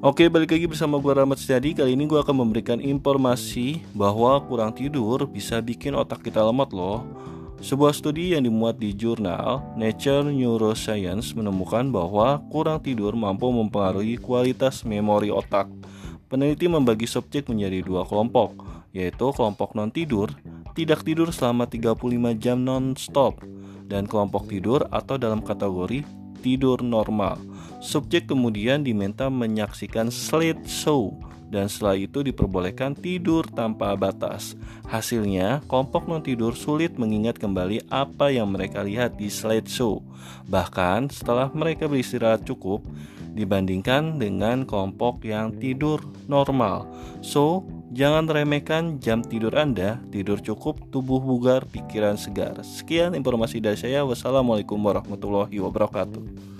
Oke, balik lagi bersama gue Rahmat Setiadi. Kali ini gue akan memberikan informasi bahwa kurang tidur bisa bikin otak kita lemot loh. Sebuah studi yang dimuat di jurnal Nature Neuroscience menemukan bahwa kurang tidur mampu mempengaruhi kualitas memori otak. Peneliti membagi subjek menjadi dua kelompok, yaitu kelompok non tidur, tidak tidur selama 35 jam non-stop, dan kelompok tidur atau dalam kategori tidur normal. Subjek kemudian diminta menyaksikan slide show dan setelah itu diperbolehkan tidur tanpa batas. Hasilnya, kelompok non tidur sulit mengingat kembali apa yang mereka lihat di slide show. Bahkan setelah mereka beristirahat cukup dibandingkan dengan kelompok yang tidur normal. So, Jangan remehkan jam tidur Anda, tidur cukup, tubuh bugar, pikiran segar. Sekian informasi dari saya. Wassalamualaikum warahmatullahi wabarakatuh.